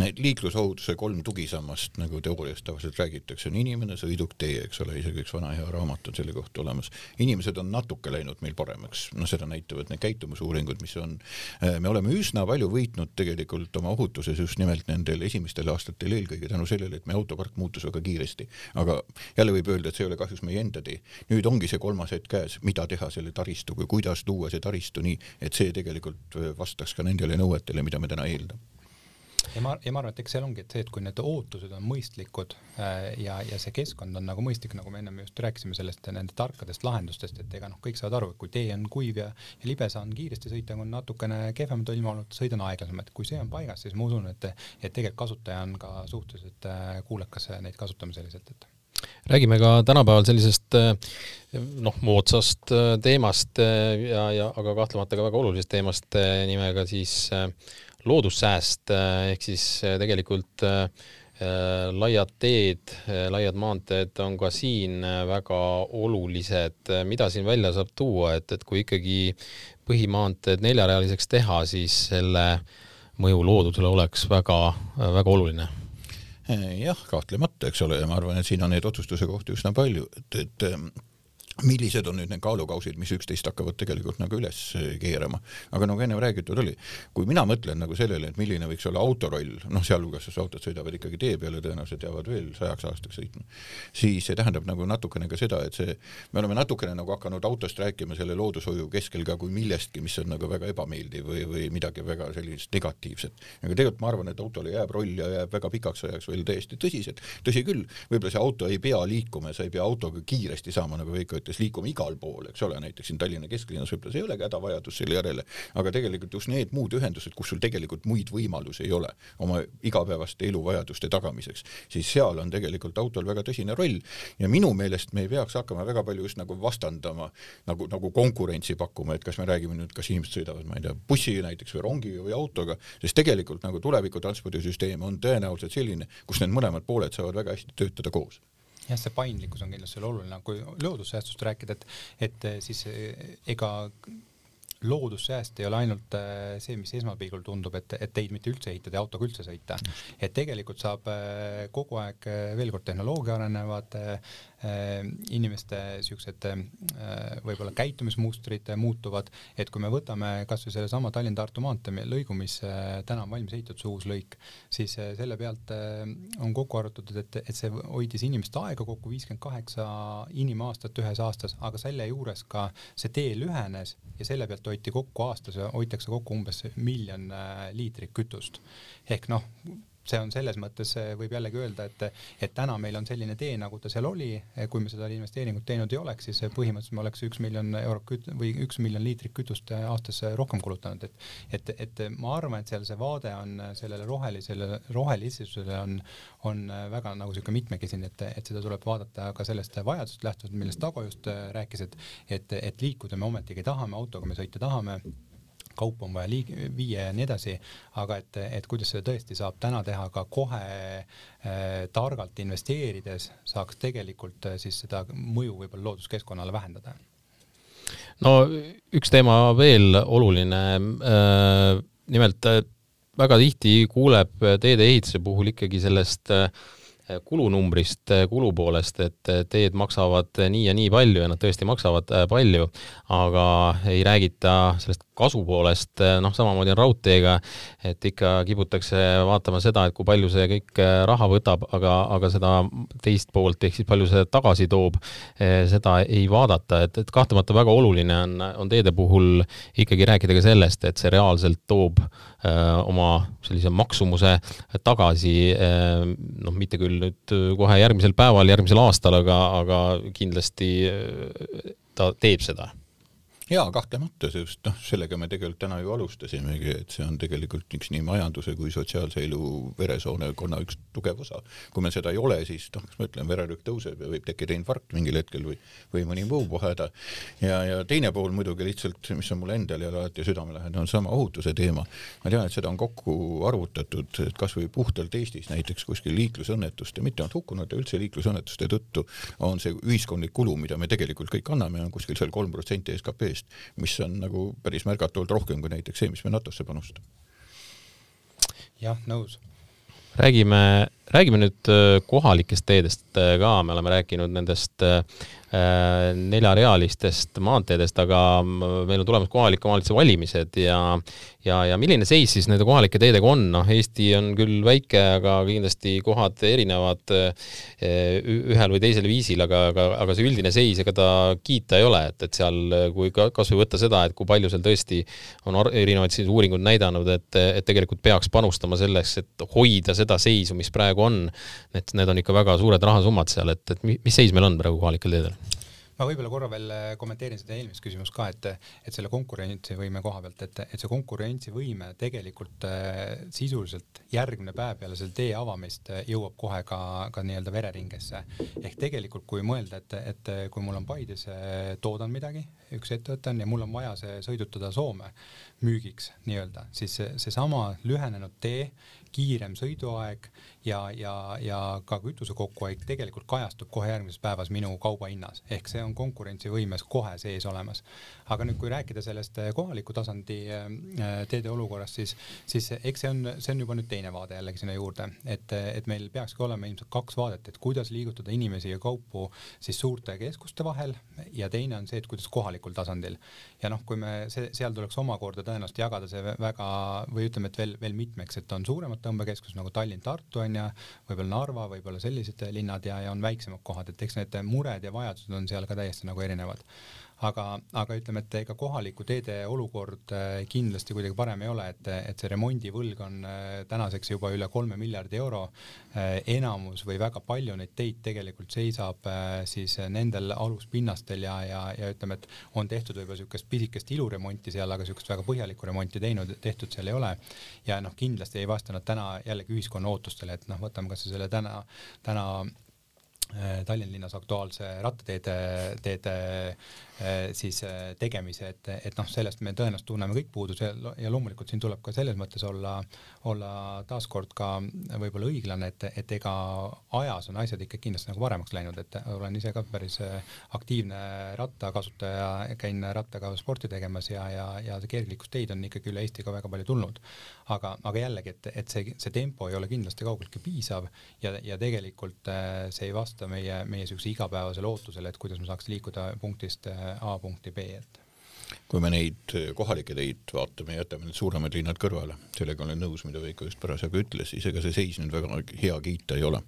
Need liiklusohutuse kolm tugisammast, nagu teoorias tavaliselt räägitakse, on inimene, sõiduk, tee, eks ole, isegi üks vana hea raamat on selle kohta olemas. inimesed on natuke läinud meil paremaks, noh, seda näitavad need käitumusuuringud, mis on. me oleme üsna palju võitnud tegelikult oma ohutuses just nimelt nendel esimestel aastatel eelkõige tänu sellele, et meie autopark muutus väga kiiresti. aga jälle võib öelda, et see ei ole kahjuks meie enda tee. nüüd ongi see kolmas hetk käes, mida teha selle taristuga, kuidas luua see taristu nii, et see tegelikult vastaks ka nendele nõuetele, mida me täna eeldame ja ma, ja ma arvan, et eks seal ongi, et see, et kui need ootused on mõistlikud äh, ja, ja see keskkond on nagu mõistlik, nagu me ennem just rääkisime sellest nende tarkadest lahendustest, et ega noh, kõik saavad aru, et kui tee on kuiv ja, ja libe, saan kiiresti sõita, kui on natukene kehvemad ilma olnud, sõidan aeglasemalt. kui see on paigas, siis ma usun, et, et tegelikult kasutaja on ka suhteliselt äh, kuulekas neid kasutama selliselt, et räägime ka tänapäeval sellisest äh, noh, moodsast teemast ja, ja aga kahtlemata ka väga olulisest teemast nimega siis äh, loodussääst ehk siis äh, tegelikult äh, laiad teed, laiad maanteed on ka siin väga olulised. mida siin välja saab tuua, et, et kui ikkagi põhimaanteed neljarealiseks teha, siis selle mõju loodusele oleks väga, väga oluline jah, kahtlemata, eks ole, ja ma arvan, et siin on neid otsustuse kohti üsna palju, et, et millised on nüüd need kaalukausid, mis üksteist hakkavad tegelikult nagu üles keerama. aga nagu ennem räägitud oli, kui mina mõtlen nagu sellele, et milline võiks olla auto roll, noh, sealhulgas, sest autod sõidavad ikkagi tee peale, tõenäoliselt jäävad veel sajaks aastaks sõitma, siis see tähendab nagu natukene ka seda, et see, me oleme natukene nagu hakanud autost rääkima selle loodushoiu keskel ka kui millestki, mis on nagu väga ebameeldiv või, või midagi väga sellist negatiivset. aga tegelikult ma arvan, et autole jääb roll ja jääb väga pikaks ajaks veel täiesti tõsiselt, tõsi küll, võib-olla see auto ei pea liikuma, sa ei pea autoga kiiresti saama, nagu Veiko ütles, hakkas liikuma igal pool, eks ole, näiteks siin Tallinna kesklinnas võib-olla see ei olegi hädavajadus selle järele, aga tegelikult just need muud ühendused, kus sul tegelikult muid võimalusi ei ole oma igapäevaste eluvajaduste tagamiseks, siis seal on tegelikult autol väga tõsine roll. Ja minu meelest me ei peaks hakkama väga palju just nagu vastandama, nagu, nagu konkurentsi pakkuma, et kas me räägime nüüd, kas inimesed sõidavad, ma ei tea, bussi näiteks või rongiga või autoga, sest tegelikult nagu tuleviku transpordisüsteem on tõenäoliselt selline, kus need mõlemad pooled saavad väga hästi töötada koos jah, see paindlikkus on kindlasti oluline, kui loodussäästust rääkida, et, et siis ega loodussääst ei ole ainult äh, see, mis esmapilgul tundub, et, et teid mitte üldse ehitada ja autoga üldse sõita. et tegelikult saab kogu aeg, veel kord, tehnoloogia arenevad, inimeste siuksed võib-olla käitumismustrid muutuvad, et kui me võtame kasvõi sellesama Tallinn-Tartu maantee lõigu, mis täna on valmis ehitatud, see uus lõik, siis selle pealt on kokku arvutatud, et, et see hoidis inimeste aega kokku viiskümmend kaheksa inimaastat ühes aastas, aga selle juures ka see tee lühenes ja selle pealt hoiti kokku aastas, hoitakse kokku umbes miljon äh, liitrit kütust. ehk noh, see on selles mõttes, võib jällegi öelda, et, et täna meil on selline tee, nagu ta seal oli, kui me seda investeeringut teinud ei oleks, siis põhimõtteliselt me oleks üks miljon eurot küt- või üks miljon liitrit kütust aastas rohkem kulutanud, et et, et ma arvan, et seal see vaade on sellele rohelisele, rohelisusele on, on väga nagu niisugune mitmekesine, et, et seda tuleb vaadata ka sellest vajadusest lähtuvalt, millest Tago just rääkis, et et, et liikuda me ometigi tahame, autoga me sõita tahame kaupa on vaja liig-, viia ja nii edasi, aga et, et kuidas seda tõesti saab täna teha ka kohe äh, targalt investeerides, saaks tegelikult äh, siis seda mõju võib-olla looduskeskkonnale vähendada. no üks teema veel oluline äh,, nimelt väga tihti kuuleb teedeehituse puhul ikkagi sellest äh, kulunumbrist, kulu poolest, et teed maksavad nii ja nii palju ja nad tõesti maksavad palju, aga ei räägita sellest kasu poolest, noh, samamoodi on raudteega, et ikka kiputakse vaatama seda, et kui palju see kõik äh, raha võtab, aga, aga seda teist poolt ehk siis palju see tagasi toob, äh, seda ei vaadata, et, et kahtlemata väga oluline on, on teede puhul ikkagi rääkida ka sellest, et see reaalselt toob öö, oma sellise maksumuse tagasi, noh, mitte küll nüüd kohe järgmisel päeval, järgmisel aastal, aga, aga kindlasti ta teeb seda jaa, kahtlemata, sest noh, sellega me tegelikult täna ju alustasimegi, et see on tegelikult üks nii majanduse kui sotsiaalse elu veresoonekonna üks tugev osa. kui meil seda ei ole, siis noh, kas ma ütlen, vererõhk tõuseb ja võib tekkida infarkt mingil hetkel või, või mõni muu puheda. ja, ja teine pool muidugi lihtsalt, mis on mulle endale alati südamelähedane, on sama ohutuse teema. ma tean, et seda on kokku arvutatud, et kasvõi puhtalt Eestis näiteks kuskil liiklusõnnetuste, mitte ainult hukkunute, üldse liiklusõnnetuste tõttu on see ühiskondlik kulu, mida me tegelikult kõik anname, on kuskil seal kolm protsenti SKP-st SKP-st, mis on nagu päris märgatavalt rohkem kui näiteks see, mis me NATO-sse panustame. jah, nõus. räägime, räägime nüüd äh, kohalikest teedest äh, ka, me oleme rääkinud nendest äh, neljarealistest maanteedest, aga meil on tulemas kohalike omavalitsuse valimised ja ja, ja milline seis siis nende kohalike teedega on, noh, Eesti on küll väike, aga kindlasti kohad erinevad eh, ühel või teisel viisil, aga, aga, aga see üldine seis, ega ta kiita ei ole, et, et seal, kui ka kasvõi võtta seda, et kui palju seal tõesti on erinevaid siis uuringud näidanud, et, et tegelikult peaks panustama selleks, et hoida seda seisu, mis praegu on, et need on ikka väga suured rahasummad seal, et, et mis seis meil on praegu kohalikel teedel? Ma võib-olla korra veel äh, kommenteerin seda eelmist küsimust ka, et, et selle konkurentsivõime koha pealt, et, et see konkurentsivõime tegelikult äh, sisuliselt järgmine päev peale selle tee avamist äh, jõuab kohe ka, ka nii-öelda vereringesse. ehk tegelikult, kui mõelda, et, et kui mul on Paides äh, toodan midagi, üks ettevõte on ja mul on vaja see sõidutada Soome müügiks nii-öelda, siis seesama lühenenud tee kiirem sõiduaeg ja, ja, ja ka kütuse kokkuhoid tegelikult kajastub kohe järgmises päevas minu kaubahinnas, ehk see on konkurentsivõimes kohe sees olemas. aga nüüd, kui rääkida sellest äh, kohaliku tasandi äh, teede olukorrast, siis, siis eks see on, see on juba nüüd teine vaade jällegi sinna juurde, et, et meil peakski olema ilmselt kaks vaadet, et kuidas liigutada inimesi ja kaupu siis suurte keskuste vahel ja teine on see, et kuidas kohalikul tasandil. ja noh, kui me see, seal tuleks omakorda tõenäoliselt jagada see väga või ütleme, et veel, veel mitmeks, et on suuremad tõmbekeskused nagu Tallinn, Tartu on ju, võib-olla Narva, võib-olla sellised linnad ja, ja on väiksemad kohad, et eks need mured ja vajadused on seal ka täiesti nagu erinevad aga, aga ütleme, et ega kohaliku teede olukord äh, kindlasti kuidagi parem ei ole, et, et see remondivõlg on äh, tänaseks juba üle kolme miljardi euro. Äh, enamus või väga palju neid teid tegelikult seisab siis nendel aluspinnastel ja, ja, ja ütleme, et on tehtud võib-olla niisugust pisikest iluremonti seal, aga niisugust väga põhjalikku remonti teinud, tehtud seal ei ole. ja noh, kindlasti ei vasta nad täna jällegi ühiskonna ootustele, et noh, võtame kasvõi selle täna, täna Tallinna linnas aktuaalse rattateede, teede siis äh, tegemise, et, et noh, sellest me tõenäoliselt tunneme kõik puuduse ja loomulikult siin tuleb ka selles mõttes olla, olla taaskord ka võib-olla õiglane, et, et ega ajas on asjad ikka kindlasti nagu paremaks läinud, et olen ise ka päris äh, aktiivne rattakasutaja, käin rattaga sporti tegemas ja, ja, ja kergliiklusteid on ikkagi üle Eesti ka väga palju tulnud. aga, aga jällegi, et, et see, see tempo ei ole kindlasti kaugeltki piisav ja, ja tegelikult see ei vasta meie, meie niisuguse igapäevasele ootusele, et kuidas me saaks liikuda punktist A punkti B ette kui me neid kohalikke teid vaatame, jätame need suuremad linnad kõrvale, sellega olen nõus, mida Veiko just parasjagu ütles, siis ega see seis nüüd väga hea kiita ei ole.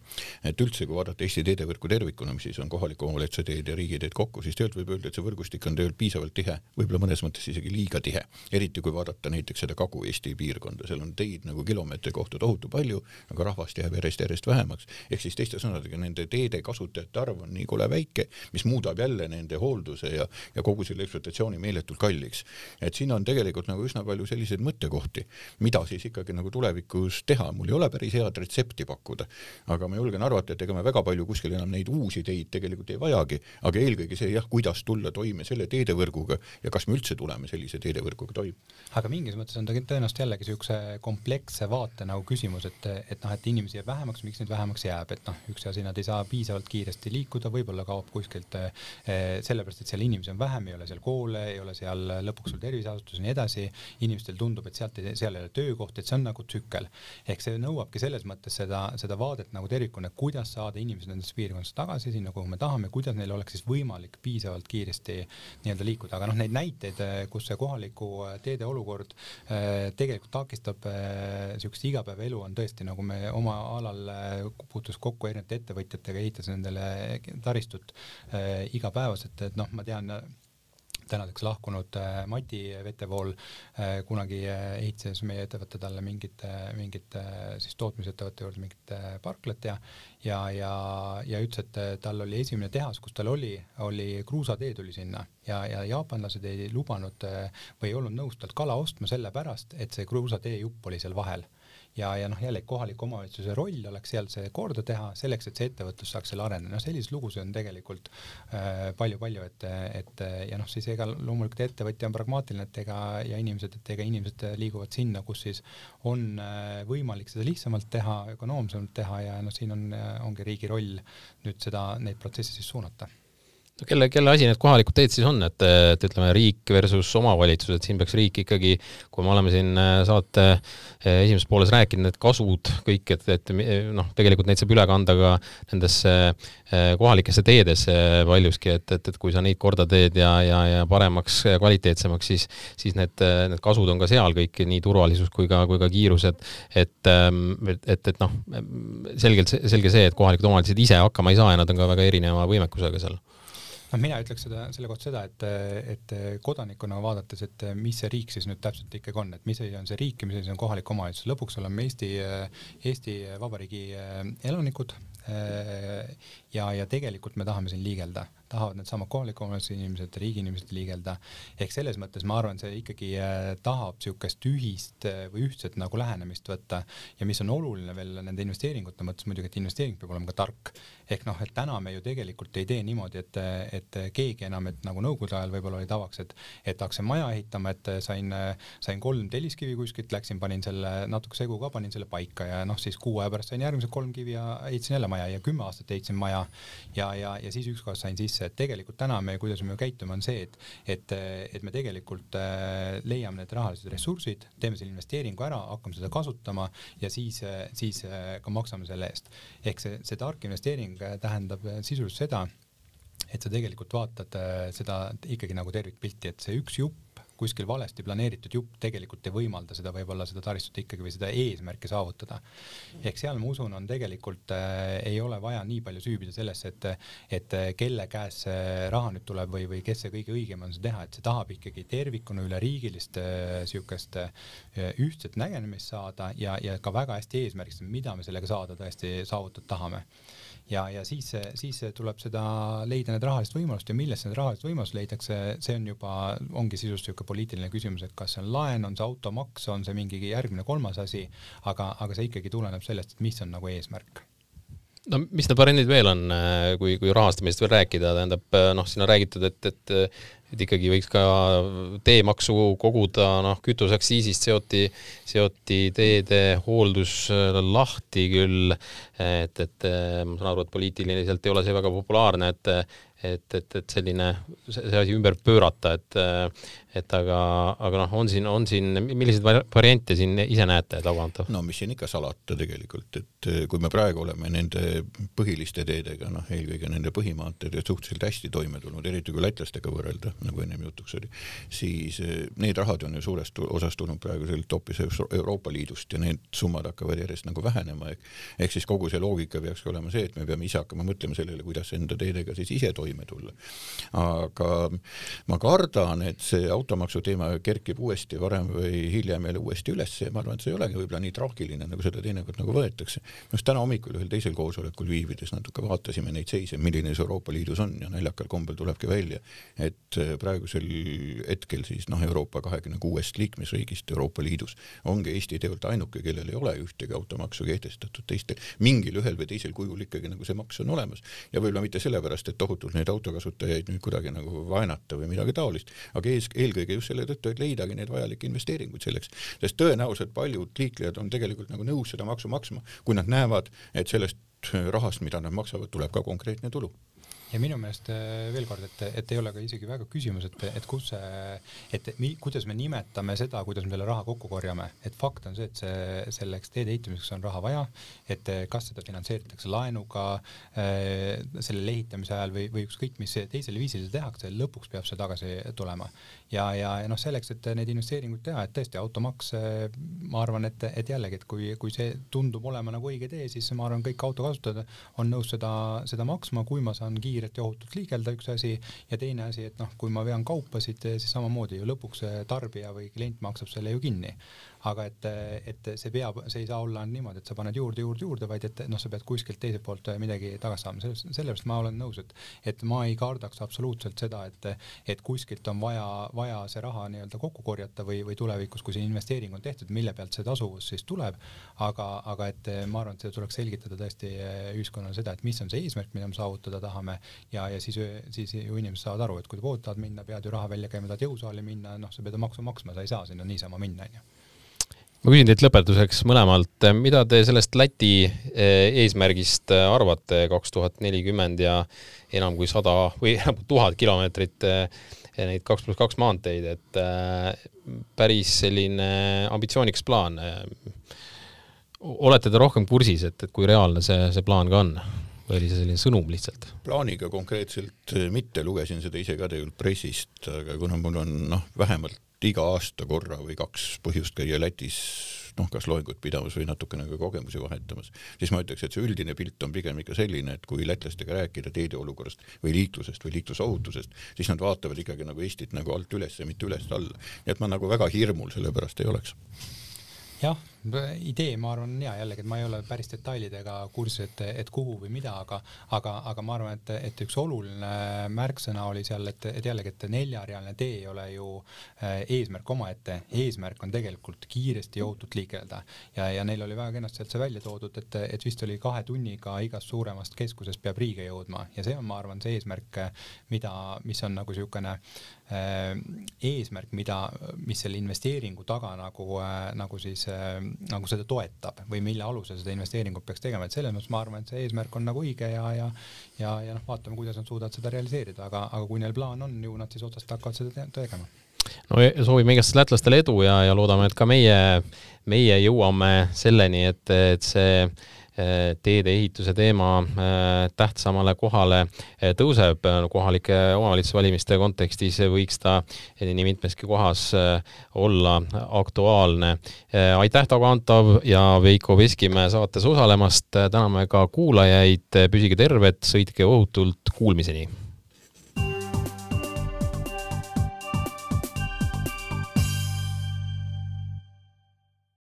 et üldse, kui vaadata Eesti teedevõrku tervikuna, mis siis on kohaliku omavalitsuse teed ja riigiteed kokku, siis tegelikult võib öelda, et see võrgustik on tegelikult piisavalt tihe, võib-olla mõnes mõttes isegi liiga tihe, eriti kui vaadata näiteks seda Kagu-Eesti piirkonda, seal on teid nagu kilomeetri kohta tohutu palju, aga rahvast jääb järjest-järjest vähemaks. ehk siis teiste sõnadega, nende teede kasutajate arv on nii kole väike, mis muudab jälle nende hoolduse ja, ja kogu selle ekspluatatsiooni meeletult kalliks kalliks. et siin on tegelikult nagu üsna palju selliseid mõttekohti, mida siis ikkagi nagu tulevikus teha, mul ei ole päris head retsepti pakkuda, aga ma julgen arvata, et ega me väga palju kuskil enam neid uusi teid tegelikult ei vajagi, aga eelkõige see jah, kuidas tulla toime selle teedevõrguga ja kas me üldse tuleme sellise teedevõrguga toime. aga mingis mõttes on ta tõenäoliselt jällegi niisuguse kompleksse vaate nagu küsimus, et, et noh, et inimesi jääb vähemaks, miks neid vähemaks jääb, et noh, üks asi, nad ei saa piisavalt kiiresti liikuda, võib-olla kaob kuskilt eh, sellepärast, et seal inimesi on vähem, ei ole seal koole, ei ole seal seal lõpuks sul terviseasutus ja nii edasi, inimestel tundub, et sealt seal ei ole töökohti, et see on nagu tsükkel. ehk see nõuabki selles mõttes seda, seda vaadet nagu tervikuna, kuidas saada inimesed nendest piirkondadest tagasi sinna, kuhu me tahame, kuidas neil oleks siis võimalik piisavalt kiiresti nii-öelda liikuda, aga noh, neid näiteid, kus see kohaliku teede olukord äh, tegelikult takistab niisugust äh, igapäevaelu, on tõesti nagu me oma alal äh, puutus kokku erinevate ettevõtjatega, ehitas nendele taristut igapäevaselt, et noh, ma tean tänaseks lahkunud äh, Mati Vetevool äh, kunagi äh, ehitas meie ettevõte talle mingit, mingit siis tootmisettevõtte juurde mingit parklat ja ja, ja, ja ütles, et tal oli esimene tehas, kus tal oli, oli kruusatee tuli sinna ja, ja jaapanlased ei lubanud või ei olnud nõus talt kala ostma sellepärast, et see kruusatee jupp oli seal vahel ja, ja noh, jällegi kohaliku omavalitsuse roll oleks seal see korda teha selleks, et see ettevõtlus saaks seal areneda, noh selliseid lugusid on tegelikult palju-palju äh,, et, et ja noh, siis ega loomulikult ettevõtja on pragmaatiline, et ega ja inimesed, et ega inimesed liiguvad sinna, kus siis on äh, võimalik seda lihtsamalt teha, ökonoomsemalt teha ja noh, siin on, ongi riigi roll nüüd seda, neid protsesse siis suunata no kelle, kelle asi need kohalikud teed siis on, et, et ütleme, riik versus omavalitsus, et siin peaks riik ikkagi, kui me oleme siin äh, saate äh, esimeses pooles rääkinud, need kasud kõik, et, et noh, tegelikult neid saab üle kanda ka nendesse äh, kohalikesse teedesse paljuski, et, et, et kui sa neid korda teed ja, ja, ja paremaks, kvaliteetsemaks, siis, siis need, need kasud on ka seal kõik, nii turvalisus kui ka, kui ka kiirus, et, et, et, et, et noh, selgelt, selge see, et kohalikud omavalitsused ise hakkama ei saa ja nad on ka väga erineva võimekusega seal noh, mina ütleks seda, selle kohta seda, et, et kodanikuna vaadates, et mis see riik siis nüüd täpselt ikkagi on, et mis asi on see riik ja mis asi on kohalik omavalitsus, lõpuks oleme Eesti, Eesti Vabariigi elanikud ja, ja tegelikult me tahame siin liigelda tahavad needsamad kohaliku omavalitsuse inimesed, riigi inimesed liigelda. ehk selles mõttes ma arvan, see ikkagi äh, tahab niisugust ühist äh, või ühtset nagu lähenemist võtta ja mis on oluline veel nende investeeringute mõttes muidugi, et investeering peab olema ka tark. ehk noh, et täna me ju tegelikult ei tee niimoodi, et, et keegi enam, et nagu nõukogude ajal võib-olla oli tavaks, et, et hakkasin maja ehitama, et sain, sain kolm telliskivi kuskilt, läksin, panin selle natuke segu ka, panin selle paika ja noh, siis kuu aja pärast sain järgmised kolm kivi ja ehitasin jälle maja ja kümme aastat ehitasin maja ja, ja, ja siis ükskord sain sisse, et tegelikult täna me, kuidas me käitume, on see, et, et, et me tegelikult äh, leiame need rahalised ressursid, teeme selle investeeringu ära, hakkame seda kasutama ja siis, siis äh, ka maksame selle eest. ehk see, see tark investeering tähendab sisuliselt seda, et sa tegelikult vaatad seda ikkagi nagu tervikpilti, et see üks jupp kuskil valesti planeeritud jupp tegelikult ei võimalda seda võib-olla seda taristut ikkagi või seda eesmärki saavutada. ehk seal ma usun, on tegelikult äh, ei ole vaja nii palju süübida sellesse, et, et äh, kelle käes see raha nüüd tuleb või, või kes see kõige õigem on seda teha, et see tahab ikkagi tervikuna üleriigilist äh, siukest äh, ühtset nägemist saada ja, ja ka väga hästi eesmärgistada, mida me sellega saada tõesti saavutada tahame ja, ja siis, siis tuleb seda leida need rahalised võimalused ja millest need rahalised võimalused leitakse, see on juba, ongi sisust niisugune poliitiline küsimus, et kas see on laen, on see automaks, on see mingi järgmine kolmas asi, aga, aga see ikkagi tuleneb sellest, et mis on nagu eesmärk. No mis need variandid veel on, kui, kui rahastamisest veel rääkida, tähendab noh, siin on räägitud, et, et et ikkagi võiks ka teemaksu koguda, noh, kütuseaktsiisist seoti, seoti teede hooldus lahti küll, et, et ma saan aru, et poliitiliselt ei ole see väga populaarne, et et, et, et selline, see asi ümber pöörata, et et aga, aga noh, on siin, on siin, milliseid variante siin ise näete laual? no mis siin ikka salata tegelikult, et kui me praegu oleme nende põhiliste teedega, noh, eelkõige nende põhimaanteedega suhteliselt hästi toime tulnud, eriti kui lätlastega võrrelda, nagu ennem jutuks oli, siis need rahad on ju suurest osast tulnud praegu sealt hoopis Euroopa Liidust ja need summad hakkavad järjest nagu vähenema, ehk ehk siis kogu see loogika peakski olema see, et me peame ise hakkama mõtlema sellele, kuidas enda teedega siis ise toime tulla. aga ma kardan, et see automaksu teema kerkib uuesti varem või hiljem jälle uuesti üles ja ma arvan, et see ei olegi võib-olla nii traagiline, nagu seda teinekord nagu võetakse. just täna hommikul ühel teisel koosolekul viibides natuke vaatasime neid seise, milline see Euroopa Liidus on ja naljakal kombel tulebki välja, et praegusel hetkel siis noh, Euroopa kahekümne kuuest liikmesriigist Euroopa Liidus ongi Eesti tegelikult ainuke, kellel ei ole ühtegi automaksu kehtestatud, teistel mingil ühel või teisel kujul ikkagi nagu see maks on olemas ja võib-olla mitte sellepärast, et tohutult neid autokasutajaid nüüd kuidagi nagu vaenata või midagi taolist, aga ees, eelkõige just selle tõttu, et leidagi neid vajalikke investeeringuid selleks, sest tõenäoliselt paljud liiklejad on tegelikult nagu nõus seda maksu maksma, kui nad näevad, et sellest rahast, mida nad maksavad, tuleb ka konkreetne tulu ja minu meelest äh, veel kord, et, et ei ole ka isegi väga küsimus, et, et kus see, et mi, kuidas me nimetame seda, kuidas me selle raha kokku korjame, et fakt on see, et see selleks teede ehitamiseks on raha vaja, et kas seda finantseeritakse laenuga äh, selle ehitamise ajal või, või ükskõik mis teisel viisil seda tehakse, lõpuks peab see tagasi tulema. ja, ja, ja noh, selleks, et neid investeeringuid teha, et tõesti automaks, äh, ma arvan, et, et jällegi, et kui, kui see tundub olema nagu õige tee, siis ma arvan, kõik autokasutajad on nõus seda, seda maksma, kui ma saan kiirelt kiirelt ja ohutult liigelda, üks asi, ja teine asi, et noh, kui ma vean kaupasid, siis samamoodi ju lõpuks tarbija või klient maksab selle ju kinni aga et, et see peab, see ei saa olla niimoodi, et sa paned juurde, juurde, juurde, vaid et noh, sa pead kuskilt teiselt poolt midagi tagasi saama, sellest, sellepärast ma olen nõus, et, et ma ei kardaks absoluutselt seda, et, et kuskilt on vaja, vaja see raha nii-öelda kokku korjata või, või tulevikus, kui see investeering on tehtud, mille pealt see tasuvus siis tuleb, aga, aga et ma arvan, et seda tuleks selgitada tõesti ühiskonnale seda, et mis on see eesmärk, mida me saavutada tahame. Ja, ja siis, siis ju inimesed saavad aru, et kui poodi tahad minna, pead ju raha välja käima, tahad jõusaali minna, noh, sa pead maksu maksma, sa ei saa sinna niisama minna, onju ma küsin teilt lõpetuseks mõlemalt, mida te sellest Läti eh, eesmärgist eh, arvate, kaks tuhat nelikümmend ja enam kui sada või [LAUGHS] enam kui tuhat kilomeetrit eh, neid kaks pluss kaks maanteid, et päris selline ambitsioonikas plaan. olete te rohkem kursis, et, et kui reaalne see, see plaan ka on? või oli see selline sõnum lihtsalt? plaaniga konkreetselt mitte, lugesin seda ise ka tegelikult pressist, aga kuna mul on noh, vähemalt iga aasta korra või kaks põhjust käia Lätis noh, kas loengut pidamas või natukene ka kogemusi vahetamas, siis ma ütleks, et see üldine pilt on pigem ikka selline, et kui lätlastega rääkida teede olukorrast või liiklusest või liiklusohutusest, siis nad vaatavad ikkagi nagu Eestit nagu alt üles ja mitte ülest alla. nii et ma nagu väga hirmul selle pärast ei oleks jah, idee, ma arvan, hea jällegi, et ma ei ole päris detailidega kursis, et, et kuhu või mida, aga, aga, aga ma arvan, et, et üks oluline märksõna oli seal, et, et jällegi, et neljarealine tee ei ole ju äh, eesmärk omaette, eesmärk on tegelikult kiiresti ja ohutult liigelda. Ja, ja neil oli väga kenasti sealt see välja toodud, et, et vist oli kahe tunniga igast suuremast keskusest peab Riiga jõudma. Ja see on, ma arvan, see eesmärk, mida, mis on nagu niisugune äh, eesmärk, mida, mis selle investeeringu taga nagu äh,, nagu siis nagu seda toetab või mille alusel seda investeeringut peaks tegema, et selles mõttes ma arvan, et see eesmärk on nagu õige ja, ja ja, ja noh, vaatame, kuidas nad suudavad seda realiseerida, aga, aga kui neil plaan on, ju nad siis otsast hakkavad seda tegema. No soovime igatahes lätlastele edu ja, ja loodame, et ka meie, meie jõuame selleni, et, et see teedeehituse teema eh, tähtsamale kohale eh, tõuseb kohalike omavalitsusvalimiste kontekstis, võiks ta nii mitmeski kohas olla aktuaalne. aitäh, Tago Antav ja Veiko Veskimäe saates osalemast, täname ka kuulajaid, püsige terved, sõitke ohutult, kuulmiseni!